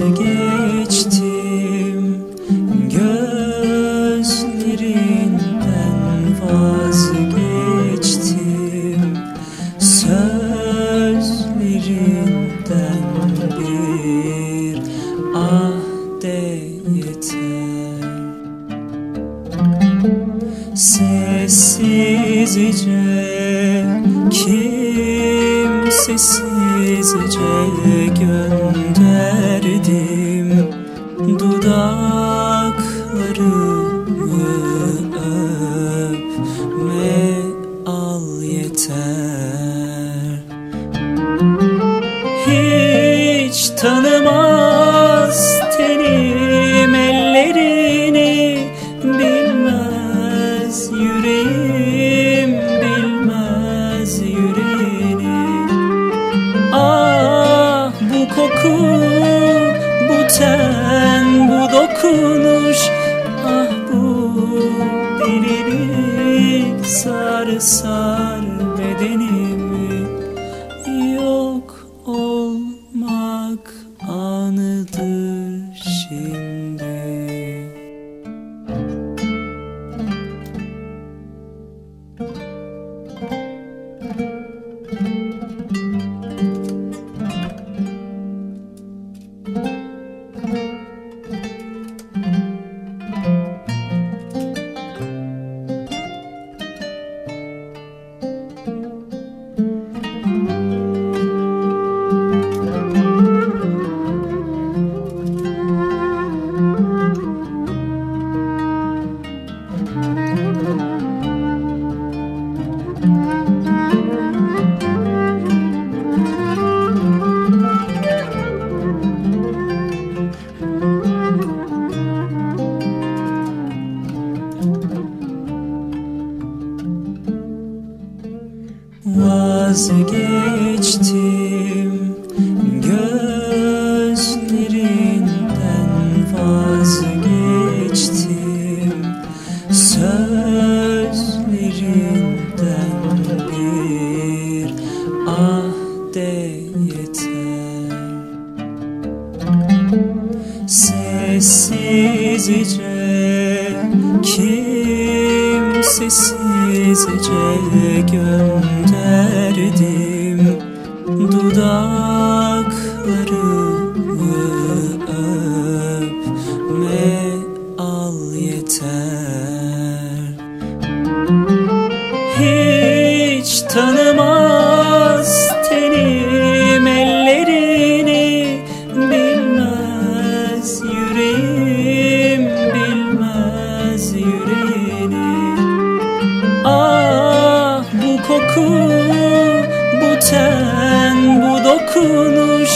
Gözlerinden vazgeçtim. Sözlerinden bir ah de Sessizce kimsesizce tanımaz tenim ellerini Bilmez yüreğim bilmez yüreğini. Ah bu koku bu ten bu dokunuş Ah bu delilik sar sar bedenimi. Yok Vazgeçtim. Gözlerinden vazgeçtim. Sözlerinden bir ah de yeter. Sessizce tanımaz tenim ellerini Bilmez yüreğim bilmez yüreğini. Ah bu koku bu ten bu dokunuş